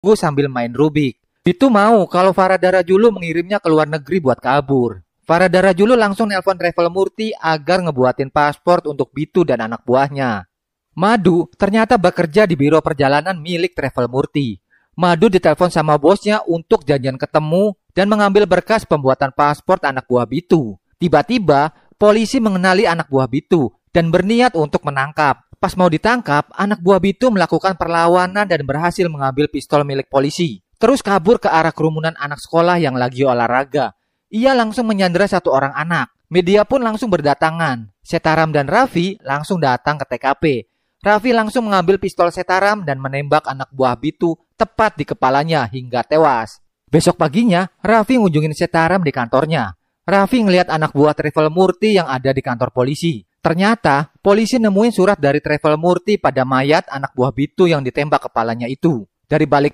menunggu sambil main Rubik. Itu mau kalau Farada Rajulu mengirimnya ke luar negeri buat kabur. Farada Rajulu langsung nelpon Travel Murti agar ngebuatin paspor untuk Bitu dan anak buahnya. Madu ternyata bekerja di biro perjalanan milik Travel Murti. Madu ditelepon sama bosnya untuk janjian ketemu dan mengambil berkas pembuatan paspor anak buah Bitu. Tiba-tiba, polisi mengenali anak buah Bitu dan berniat untuk menangkap. Pas mau ditangkap, anak buah Bitu melakukan perlawanan dan berhasil mengambil pistol milik polisi. Terus kabur ke arah kerumunan anak sekolah yang lagi olahraga. Ia langsung menyandera satu orang anak. Media pun langsung berdatangan. Setaram dan Raffi langsung datang ke TKP. Raffi langsung mengambil pistol Setaram dan menembak anak buah Bitu tepat di kepalanya hingga tewas. Besok paginya, Raffi ngunjungin Setaram di kantornya. Raffi ngelihat anak buah Travel Murti yang ada di kantor polisi. Ternyata, polisi nemuin surat dari Travel Murti pada mayat anak buah Bitu yang ditembak kepalanya itu. Dari balik